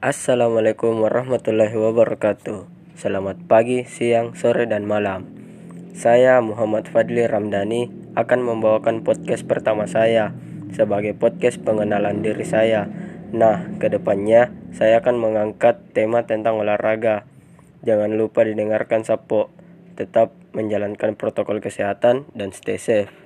Assalamualaikum warahmatullahi wabarakatuh. Selamat pagi, siang, sore, dan malam. Saya Muhammad Fadli Ramdhani akan membawakan podcast pertama saya sebagai podcast pengenalan diri saya. Nah, ke depannya saya akan mengangkat tema tentang olahraga. Jangan lupa didengarkan Sapo. Tetap menjalankan protokol kesehatan dan stay safe.